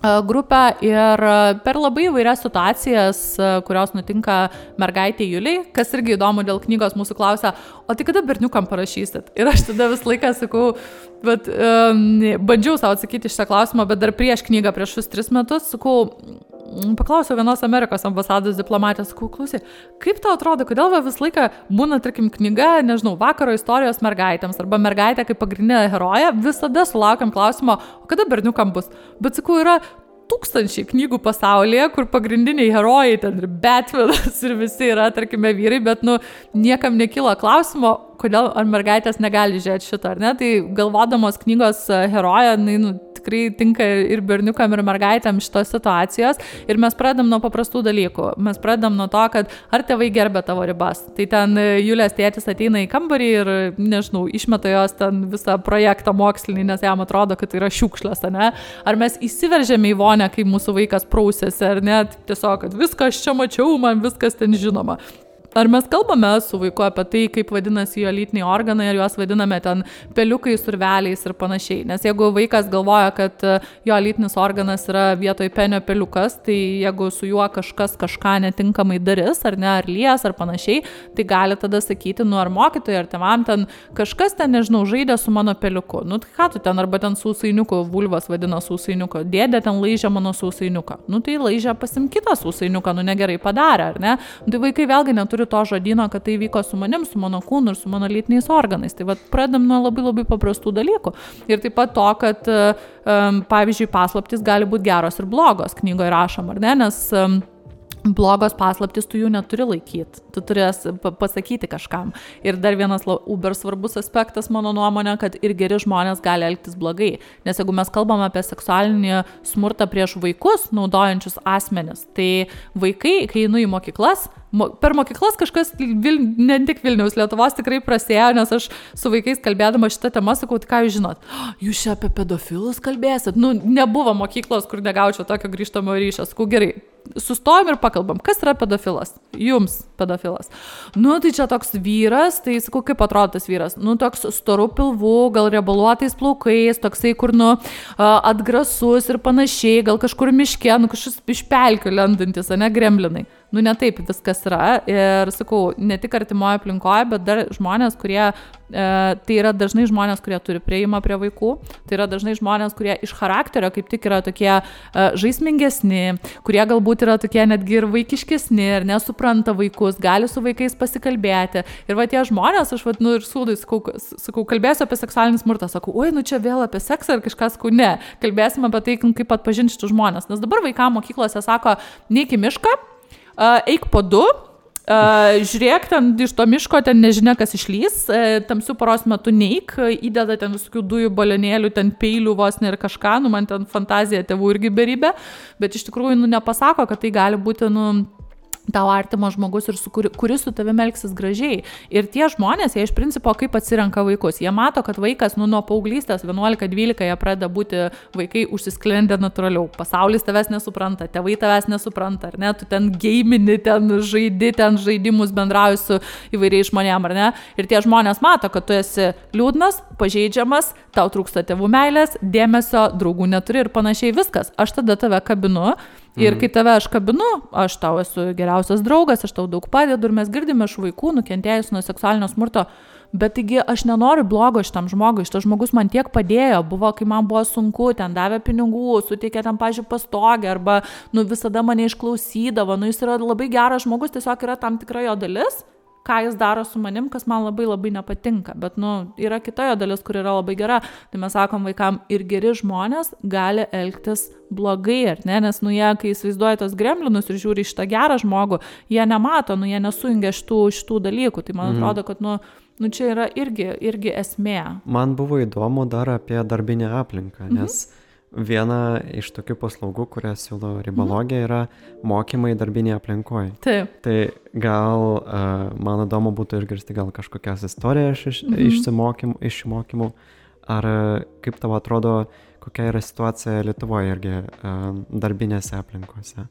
grupę ir per labai įvairias situacijas, kurios nutinka mergaitė Juliai, kas irgi įdomu dėl knygos mūsų klausia, o tai kada berniukam parašysit? Ir aš tada visą laiką sakau, bet um, bandžiau savo atsakyti šitą klausimą, bet dar prieš knygą, prieš šius tris metus, sakau, paklausiau vienos Amerikos ambasados diplomatės, klausy, kaip tau atrodo, kodėl va visą laiką būna, tarkim, knyga, nežinau, vakaro istorijos mergaitėms arba mergaitė kaip pagrindinė heroja, visada sulaukiam klausimo, kada berniukam bus. Bet sakau, yra tūkstančiai knygų pasaulyje, kur pagrindiniai herojai ten ir Batmanas ir visi yra, tarkime, vyrai, bet, nu, niekam nekyla klausimo, kodėl ar mergaitės negali žiūrėti šito, ar ne? Tai galvodamos knygos heroją, nu, tikrai tinka ir berniukam, ir mergaitėm šitos situacijos. Ir mes pradedam nuo paprastų dalykų. Mes pradedam nuo to, kad ar tėvai gerbė tavo ribas. Tai ten e, Julės tėtis ateina į kambarį ir, nežinau, išmeta jos ten visą projektą mokslinį, nes jam atrodo, kad tai yra šiukšlės, ne? Ar mes įsiveržėme į vonę, kai mūsų vaikas prausėsi, ar ne? Tiesiog, kad viskas čia mačiau, man viskas ten žinoma. Ar mes kalbame su vaiku apie tai, kaip vadinasi jo lytiniai organai, ar juos vadiname ten peliukais, urveliais ir panašiai. Nes jeigu vaikas galvoja, kad e, jo lytinis organas yra vietoj penio peliukas, tai jeigu su juo kažkas kažką netinkamai darys, ar ne, ar lies, ar panašiai, tai gali tada sakyti, nu ar mokytojai, ar tevam ten kažkas ten, nežinau, žaidė su mano peliuku. Nu tai ką tu ten, arba ten sausainiuku, vulvas vadina sausainiuku, dėdė ten laižė mano sausainiuką. Nu tai laižė pasim kitą sausainiuką, nu negerai padarė, ar ne? Nu, tai vaikai vėlgi neturi neturiu to žodino, kad tai vyko su manim, su mano kūnu ir su mano lytiniais organais. Tai vad pradam nuo labai labai paprastų dalykų. Ir taip pat to, kad, um, pavyzdžiui, paslaptis gali būti geros ir blogos, knygoje rašom, ar ne? Nes um, blogos paslaptis tu jų neturi laikyti, tu turės pasakyti kažkam. Ir dar vienas uber svarbus aspektas, mano nuomonė, kad ir geri žmonės gali elgtis blogai. Nes jeigu mes kalbame apie seksualinį smurtą prieš vaikus, naudojančius asmenis, tai vaikai, kai einu į mokyklas, per mokyklas kažkas, Vil, ne tik Vilniaus, Lietuvos tikrai prasėjo, nes aš su vaikais kalbėdama šitą temą sakau, tai ką jūs žinot, jūs čia apie pedofilus kalbėsit. Nu, nebuvo mokyklos, kur negaučiau tokio grįžtamo ryšio. Sakau, gerai, sustojom ir pakalbam, kas yra pedofilas. Jums pedofilas. Nu, tai čia toks vyras, tai sakau, kaip atrodo tas vyras. Nu, toks storu pilvu, gal riebaluotais plaukais, toksai, kur, nu, atgrasus ir panašiai, gal kažkur miške, nu, kažkas iš pelkių lendantis, ne gremlinai nu ne taip viskas yra. Ir sakau, ne tik artimoje aplinkoje, bet dar žmonės, kurie, e, tai yra dažnai žmonės, kurie turi prieimą prie vaikų, tai yra dažnai žmonės, kurie iš charakterio kaip tik yra tokie e, žaismingesni, kurie galbūt yra tokie netgi ir vaikiškesni ir nesupranta vaikus, gali su vaikais pasikalbėti. Ir va tie žmonės, aš vad, nu ir sūdai, sakau, sakau, kalbėsiu apie seksualinį smurtą, sakau, oi, nu čia vėl apie seksą ar kažkas, sakau, ne, kalbėsime apie tai, kaip atpažinti šitus žmonės. Nes dabar vaikams mokyklose sako, neik į mišką, eik po du, Uh, žiūrėk, ten iš to miško ten nežinia, kas išlys, uh, tamsių paros metu neik, įdeda ten visokių dujų balionėlių, ten peilių vos ir kažką, nu man ten fantazija tėvų irgi beribė, bet iš tikrųjų, nu nepasako, kad tai gali būti, nu, tau artimas žmogus ir su kuri, kuris su tavimi elgsis gražiai. Ir tie žmonės, jie iš principo kaip atsirenka vaikus. Jie mato, kad vaikas, nu, nuo paauglystės 11-12 jie pradeda būti vaikai užsisklendę natūraliau. Pasaulis tavęs nesupranta, tėvai tavęs nesupranta, ar ne? Tu ten gėjimini, ten žaidi, ten žaidimus bendrauji su įvairiais žmonėm, ar ne? Ir tie žmonės mato, kad tu esi liūdnas, pažeidžiamas, tau trūksta tėvų meilės, dėmesio, draugų neturi ir panašiai viskas. Aš tada tave kabinu Ir kai tave aš kabinu, aš tau esu geriausias draugas, aš tau daug padedu ir mes girdime iš vaikų nukentėjus nuo seksualinio smurto. Bet taigi aš nenoriu blogo šitam žmogui, šitas žmogus man tiek padėjo, buvo, kai man buvo sunku, ten davė pinigų, suteikė tam, pažiūrėjau, pastogę, arba, nu, visada mane išklausydavo, nu, jis yra labai geras žmogus, tiesiog yra tam tikra jo dalis, ką jis daro su manim, kas man labai labai nepatinka. Bet, nu, yra kita jo dalis, kur yra labai gera. Tai mes sakom vaikam, ir geri žmonės gali elgtis blogai, ar ne? Nes, nu, jie, kai įsivaizduoja tos gremlinus ir žiūri šitą gerą žmogų, jie nemato, nu, jie nesujungia šitų, šitų dalykų. Tai man mhm. atrodo, kad, nu, Nu čia yra irgi, irgi esmė. Man buvo įdomu dar apie darbinę aplinką, mhm. nes mhm. Viena iš tokių paslaugų, kurią siūlo ribologija, mhm. yra mokymai darbinėje aplinkoje. Taip. Tai gal uh, man įdomu būtų išgirsti gal kažkokias istorijas iš, mhm. išsimokymų, išmokymų, ar kaip tau atrodo, uh, kokia yra situacija Lietuvoje irgi darbinėse aplinkose?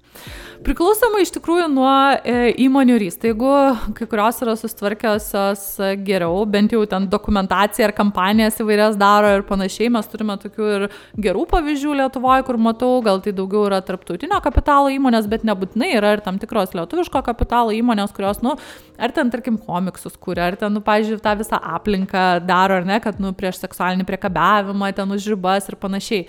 Priklausomai iš tikrųjų nuo e, įmonių ir įstaigų, kai kurios yra sustvarkiausios geriau, bent jau ten dokumentaciją ar kampanijas įvairias daro ir panašiai. Mes turime tokių ir gerų pavyzdžių Lietuvoje, kur matau, gal tai daugiau yra tarptautinio kapitalo įmonės, bet nebūtinai yra ir tam tikros lietuviško kapitalo įmonės, kurios, nu, ar ten, tarkim, komiksus kuria, ar ten, nu, pažiūrėjau, tą visą aplinką daro, ar ne, kad, nu, prieš seksualinį priekabiavimą, ten už ribas ir panašiai panašiai.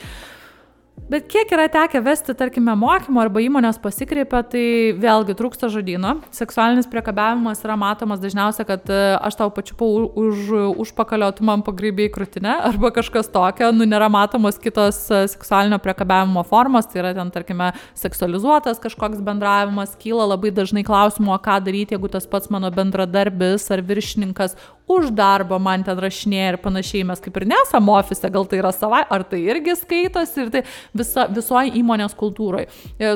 Bet kiek yra tekę vesti, tarkime, mokymo arba įmonės pasikreipia, tai vėlgi trūksta žodino. Seksualinis priekabiavimas yra matomas dažniausiai, kad e, aš tau pačiupau už užpakalio, tu man pagrybėjai krūtinę arba kažkas tokio, nu nėra matomos kitos e, seksualinio priekabiavimo formos, tai yra ten, tarkime, seksualizuotas kažkoks bendravimas, kyla labai dažnai klausimo, ką daryti, jeigu tas pats mano bendradarbis ar viršininkas už darbą man ten rašinėja ir panašiai, mes kaip ir nesam ofise, gal tai yra savai, ar tai irgi skaitosi ir tai visa, visoji įmonės kultūroje.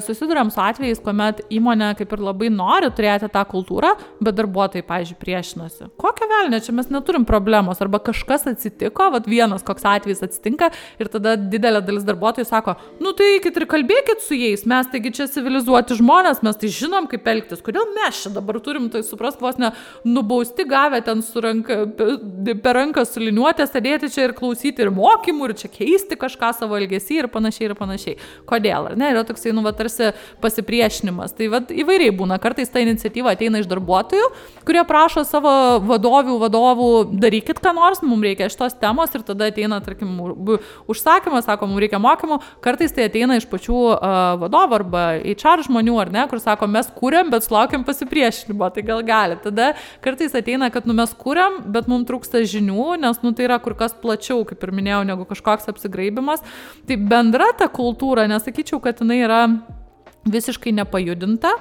Susidurėm su atvejais, kuomet įmonė kaip ir labai nori turėti tą kultūrą, bet darbuotojai, pažiūrėjau, priešinasi. Kokią velnę, čia mes neturim problemos, arba kažkas atsitiko, vad vienas koks atvejis atsitinka ir tada didelė dalis darbuotojų sako, nu tai eikit ir kalbėkit su jais, mes taigi čia civilizuoti žmonės, mes tai žinom, kaip elgtis, kodėl mes čia dabar turim tai suprast vos ne nubausti gavę ten su ranka, per ranką suliniuotę sėdėti čia ir klausyti ir mokymų, ir čia keisti kažką savo elgesį ir panašiai ir panašiai. Kodėl, ar ne? Yra toksai, nu, va, tarsi pasipriešinimas. Tai va, įvairiai būna. Kartais ta iniciatyva ateina iš darbuotojų, kurie prašo savo vadovių, vadovų, darykit ką nors, mums reikia šitos temos ir tada ateina, tarkim, užsakymas, sako, mums reikia mokymų. Kartais tai ateina iš pačių uh, vadovų arba HR žmonių, ar ne, kur sako, mes kūrėm, bet sulaukiam pasipriešinimo, tai gal gali. Tada kartais ateina, kad nu, mes kūrėm, norim, bet mums trūksta žinių, nes nu, tai yra kur kas plačiau, kaip ir minėjau, negu kažkoks apsigraibimas. Tai bendra ta kultūra, nesakyčiau, kad jinai yra visiškai nepajudinta,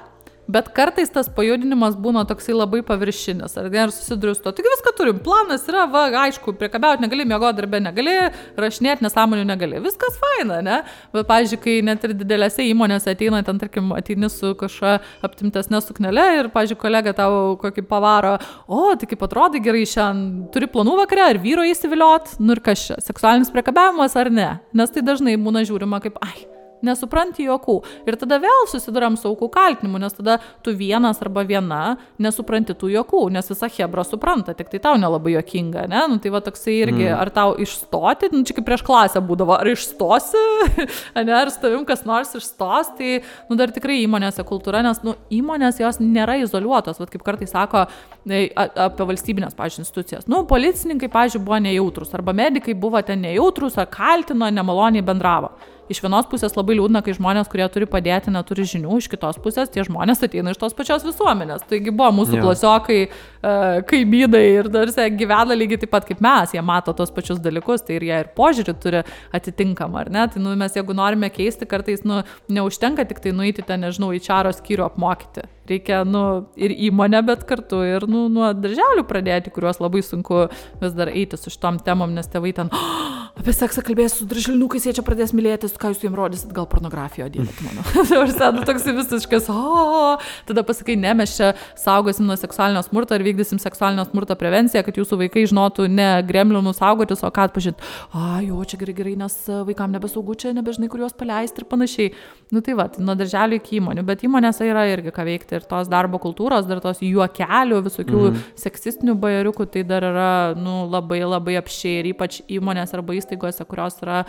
Bet kartais tas pajudinimas būna toksai labai paviršinis, ar ne, ir susiduriu su to. Tik viską turim, planas yra, va, aišku, priekabiauti negali, mėgoti darbę negali, rašinėti nesąmonių negali, viskas faina, ne? Bet, pavyzdžiui, kai net ir didelėse įmonėse ateina, ten, tarkim, ateini su kažkokia aptimtesnė suknelė ir, pavyzdžiui, kolega tau kokį pavaro, o, tai kaip atrodo gerai šiandien, turi planų vakare, ar vyro įsiviliot, nu ir kas čia, seksualinis priekabiavimas ar ne? Nes tai dažnai būna žiūrima kaip, ai, nesupranti juokų. Ir tada vėl susidurėm su aukų kaltinimu, nes tada tu vienas arba viena nesupranti tų juokų, nes visa Hebra supranta, tik tai tau nelabai juokinga, ne? Nu, tai va toksai irgi, mm. ar tau išstoti, nu, čia kaip prieš klasę būdavo, ar išstosi, ne, ar su tavim kas nors išstos, tai, nu, dar tikrai įmonėse kultūra, nes, nu, įmonės jos nėra izoliuotos, va, kaip kartais sako e, apie valstybinės, pažiūrėjau, institucijas. Nu, policininkai, pažiūrėjau, buvo nejautrus, arba medikai buvo ten nejautrus, ar kaltino, nemaloniai bendravo iš vienos pusės labai liūdna, kai žmonės, kurie turi padėti, neturi žinių, iš kitos pusės tie žmonės ateina iš tos pačios visuomenės. Taigi buvo mūsų ja. klasiokai, uh, kaimynai ir darse gyvena lygiai taip pat kaip mes, jie mato tos pačius dalykus, tai ir jie ir požiūrį turi atitinkamą, ar ne? Tai nu, mes jeigu norime keisti, kartais nu, neužtenka tik tai nueiti ten, nežinau, į čaro skyrių apmokyti. Reikia, nu, ir įmonę, bet kartu ir, nu, nuo darželių pradėti, kuriuos labai sunku vis dar eiti su šitom temom, nes tėvai ten, oh, apie seksą kalbės su darželinukais, jie čia pradės mylėtis, ką jūs jiems rodysit, gal pornografiją, dievėt mano. Ir sėdu toks visiškas, o, tada pasakai, ne, mes čia saugosim nuo seksualinio smurto ir vykdysim seksualinio smurto prevenciją, kad jūsų vaikai žinotų ne gremlinų saugotis, o ką atpažinti. A, jo, čia gerai, gerai, nes vaikams nebesaugu čia, nebežinai, kur juos paleisti ir panašiai. Nu tai va, tai nuo darželio iki įmonių, bet įmonėse yra irgi ką veikti ir tos darbo kultūros, dar tos juokelių, visokių mm -hmm. seksistinių bajeriukų, tai dar yra, nu, labai labai apšiai ir ypač įmonės arba įstaigose, kurios yra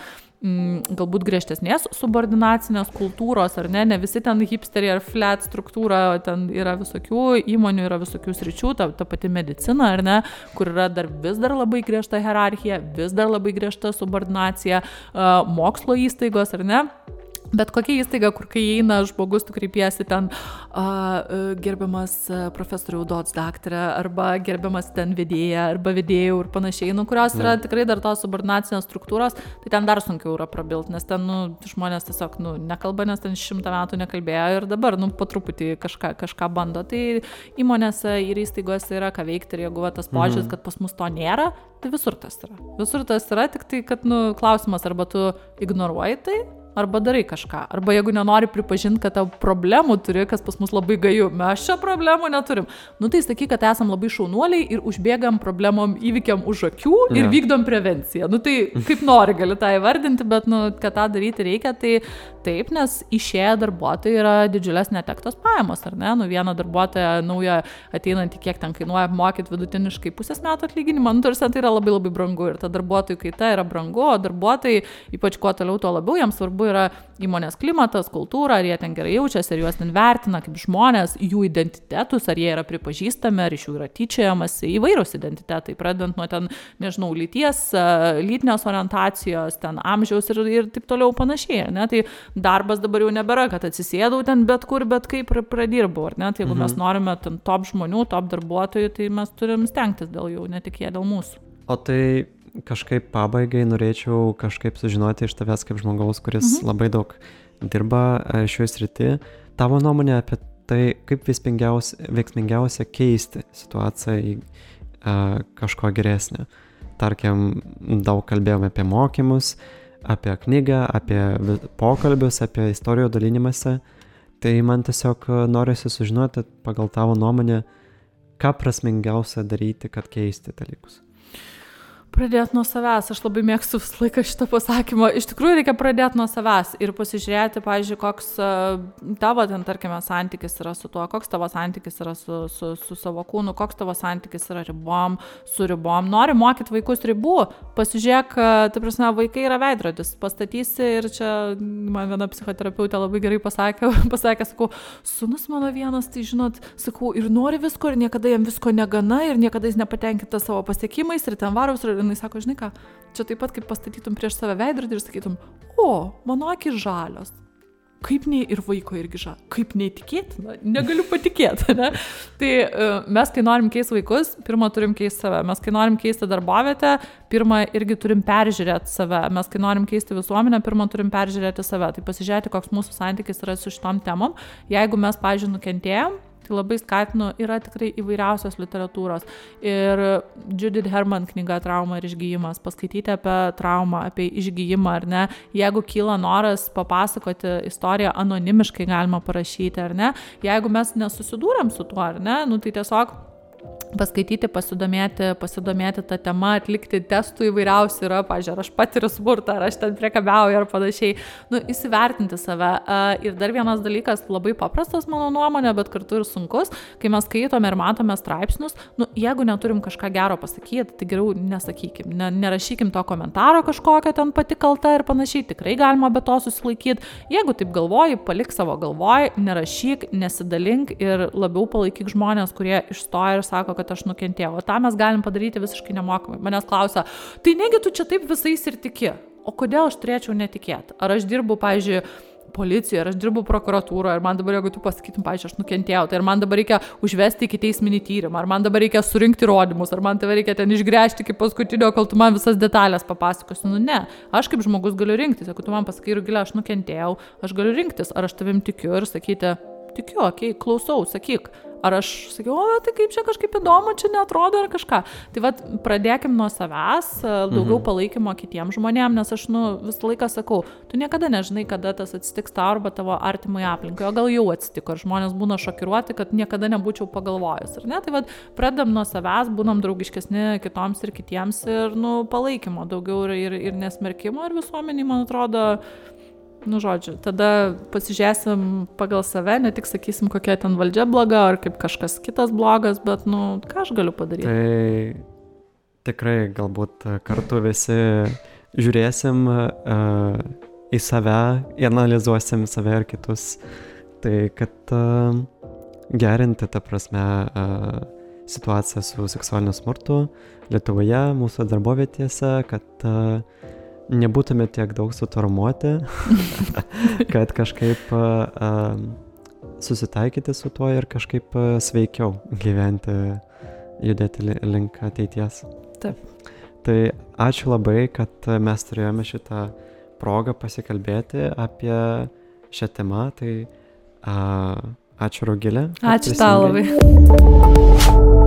mm, galbūt griežtesnės subordinacinės kultūros, ar ne, ne visi ten hipsteriai ar flat struktūra, ten yra visokių įmonių, yra visokių sričių, ta, ta pati medicina, ar ne, kur yra dar vis dar labai griežta hierarchija, vis dar labai griežta subordinacija, mokslo įstaigos, ar ne Bet kokia įstaiga, kur kai eina žmogus, tu kreipiesi ten uh, gerbiamas profesorių Dots daktarė, arba gerbiamas ten vedėja, arba vedėjų ir panašiai, nu, kurios yra tikrai dar tos subordinacinės struktūros, tai ten dar sunkiau yra prabilti, nes ten nu, žmonės tiesiog nu, nekalba, nes ten šimtą metų nekalbėjo ir dabar nu, po truputį kažką, kažką bando. Tai įmonėse ir įstaigose yra ką veikti ir jeigu va, tas požiūris, mhm. kad pas mus to nėra, tai visur tas yra. Visur tas yra, tik tai, kad nu, klausimas, arba tu ignoruoji tai, arba darai kažką. Arba jeigu nenori pripažinti, kad tau problemų turi, kas pas mus labai gaju, mes čia problemų neturim. Nu tai sakyk, kad esam labai šaunuoliai ir užbėgam problemom įvykiam už akių ir yeah. vykdom prevenciją. Nu tai kaip nori gali tą įvardinti, bet nu, kad tą daryti reikia, tai taip, nes išėję darbuotojai yra didžiulės netektos pajamos, ar ne? Nu vieną darbuotoją naują ateinantį, kiek ten kainuoja apmokyti vidutiniškai pusės metų atlyginimą, nu tarsi tai yra labai labai brangu ir ta darbuotojų kaita yra brangu, o darbuotojai, ypač kuo toliau, tuo labiau jiems svarbu svarbu yra įmonės klimatas, kultūra, ar jie ten gerai jaučiasi, ar juos ten vertina kaip žmonės, jų identitetus, ar jie yra pripažįstami, ar iš jų yra tyčiajamas įvairūs identitetai, pradedant nuo ten, nežinau, lyties, lytinės orientacijos, ten amžiaus ir, ir taip toliau panašiai. Ne? Tai darbas dabar jau nebėra, kad atsisėdau ten bet kur, bet kaip ir pradirbau. Ne? Tai jeigu mhm. mes norime ten top žmonių, top darbuotojų, tai mes turim stengtis dėl jų, ne tik jie dėl mūsų. O tai kažkaip pabaigai norėčiau kažkaip sužinoti iš tavęs kaip žmogaus, kuris mhm. labai daug dirba e, šioje srityje, tavo nuomonė apie tai, kaip veiksmingiausia keisti situaciją į uh, kažko geresnę. Tarkim, daug kalbėjome apie mokymus, apie knygą, apie pokalbius, apie istorijų dalinimąsi. Tai man tiesiog norisi sužinoti pagal tavo nuomonę, ką prasmingiausia daryti, kad keisti dalykus. Pradėti nuo savęs, aš labai mėgstu visą laiką šitą pasakymą. Iš tikrųjų reikia pradėti nuo savęs ir pasižiūrėti, pavyzdžiui, koks uh, tavo ten, tarkime, santykis yra su tuo, koks tavo santykis yra su, su, su savo kūnu, koks tavo santykis yra ribom, su ribom. Nori mokyti vaikus ribų, pasižiūrėk, uh, ta prasme, vaikai yra veidrodis, pastatysi ir čia man viena psichoterapeutė labai gerai pasakė, pasakė, sakau, sunus mano vienas, tai žinot, sakau, ir nori visko ir niekada jam visko negana ir niekada jis nepatenkinta savo pasiekimais ir ten varos ir jinai sako, žinai ką, čia taip pat kaip pastatytum prieš save veidrodį ir sakytum, o, mano akis žalios. Kaip nei ir vaiko irgi ža, kaip neįtikėtina, negaliu patikėti, ne? Tai uh, mes, kai norim keisti vaikus, pirmą turim keisti save, mes, kai norim keisti darbovietę, pirmą irgi turim peržiūrėti save, mes, kai norim keisti visuomenę, pirmą turim peržiūrėti save, tai pasižiūrėti, koks mūsų santykis yra su šitom temom. Jeigu mes, pažiūrėjau, nukentėjom, Tai labai skatinu, yra tikrai įvairiausios literatūros. Ir Judith Herman knyga Trauma ir išgyjimas, paskaityti apie traumą, apie išgyjimą ar ne. Jeigu kyla noras papasakoti istoriją anonimiškai galima parašyti ar ne. Jeigu mes nesusidūrėm su tuo ar ne, nu tai tiesiog paskaityti, pasidomėti, pasidomėti tą temą, atlikti testų įvairiausių yra, pažiūrėjau, ar aš patiriu smurtą, ar aš ten priekabiauju ar panašiai, nu, įsivertinti save. Ir dar vienas dalykas, labai paprastas mano nuomonė, bet kartu ir sunkus, kai mes skaitome ir matome straipsnius, nu, jeigu neturim kažką gero pasakyti, tai geriau nesakykim, ne, nerašykim to komentaro kažkokio ten pati kalta ir panašiai, tikrai galima be to susilaikyti. Jeigu taip galvoji, palik savo galvoj, nerašyk, nesidalink ir labiau palaikyk žmonės, kurie išstoja ir sako, kad aš nukentėjau. O tą mes galim padaryti visiškai nemokamai. Manęs klausia, tai negi tu čia taip visais ir tiki? O kodėl aš turėčiau netikėti? Ar aš dirbu, pavyzdžiui, policijoje, ar aš dirbu prokuratūroje, ir man dabar, jeigu tu pasakytum, pažiūrėjau, aš nukentėjau, tai ar man dabar reikia užvesti iki teisminį tyrimą, ar man dabar reikia surinkti įrodymus, ar man tave reikia ten išgręžti iki paskutinio, kol tu man visas detalės papasakosi. Nu ne, aš kaip žmogus galiu rinktis, jeigu tu man pasakai, Rugilė, aš nukentėjau, aš galiu rinktis, ar aš tavim tikiu ir sakyti, tikiu, okei, okay, klausau, sakyk, Ar aš sakiau, o tai kaip čia kažkaip įdomu, čia netrodo ar kažką. Tai vad pradėkim nuo savęs, e, daugiau mhm. palaikymo kitiems žmonėms, nes aš nu, visą laiką sakau, tu niekada nežinai, kada tas atsitiks tau arba tavo artimui aplinkai, o gal jau atsitiko ir žmonės būna šokiruoti, kad niekada nebūčiau pagalvojęs. Ar ne? Tai vad pradedam nuo savęs, būnam draugiškesni kitoms ir kitiems ir nu, palaikymo daugiau ir, ir, ir nesmerkimo ir visuomeniai, man atrodo, Nu, žodžiu, tada pasižiūrėsim pagal save, ne tik sakysim, kokia ten valdžia bloga, ar kaip kažkas kitas blogas, bet, nu, ką aš galiu padaryti. Tai tikrai galbūt kartu visi žiūrėsim uh, į save, analizuosim save ir kitus. Tai kad uh, gerinti, ta prasme, uh, situaciją su seksualiniu smurtu Lietuvoje, mūsų darbovietėse, kad uh, nebūtume tiek daug sutarmuoti, kad kažkaip uh, susitaikyti su tuo ir kažkaip sveikiau gyventi, judėti link ateities. Taip. Tai ačiū labai, kad mes turėjome šitą progą pasikalbėti apie šią temą. Tai uh, ačiū Rogilė. Ačiū tau labai.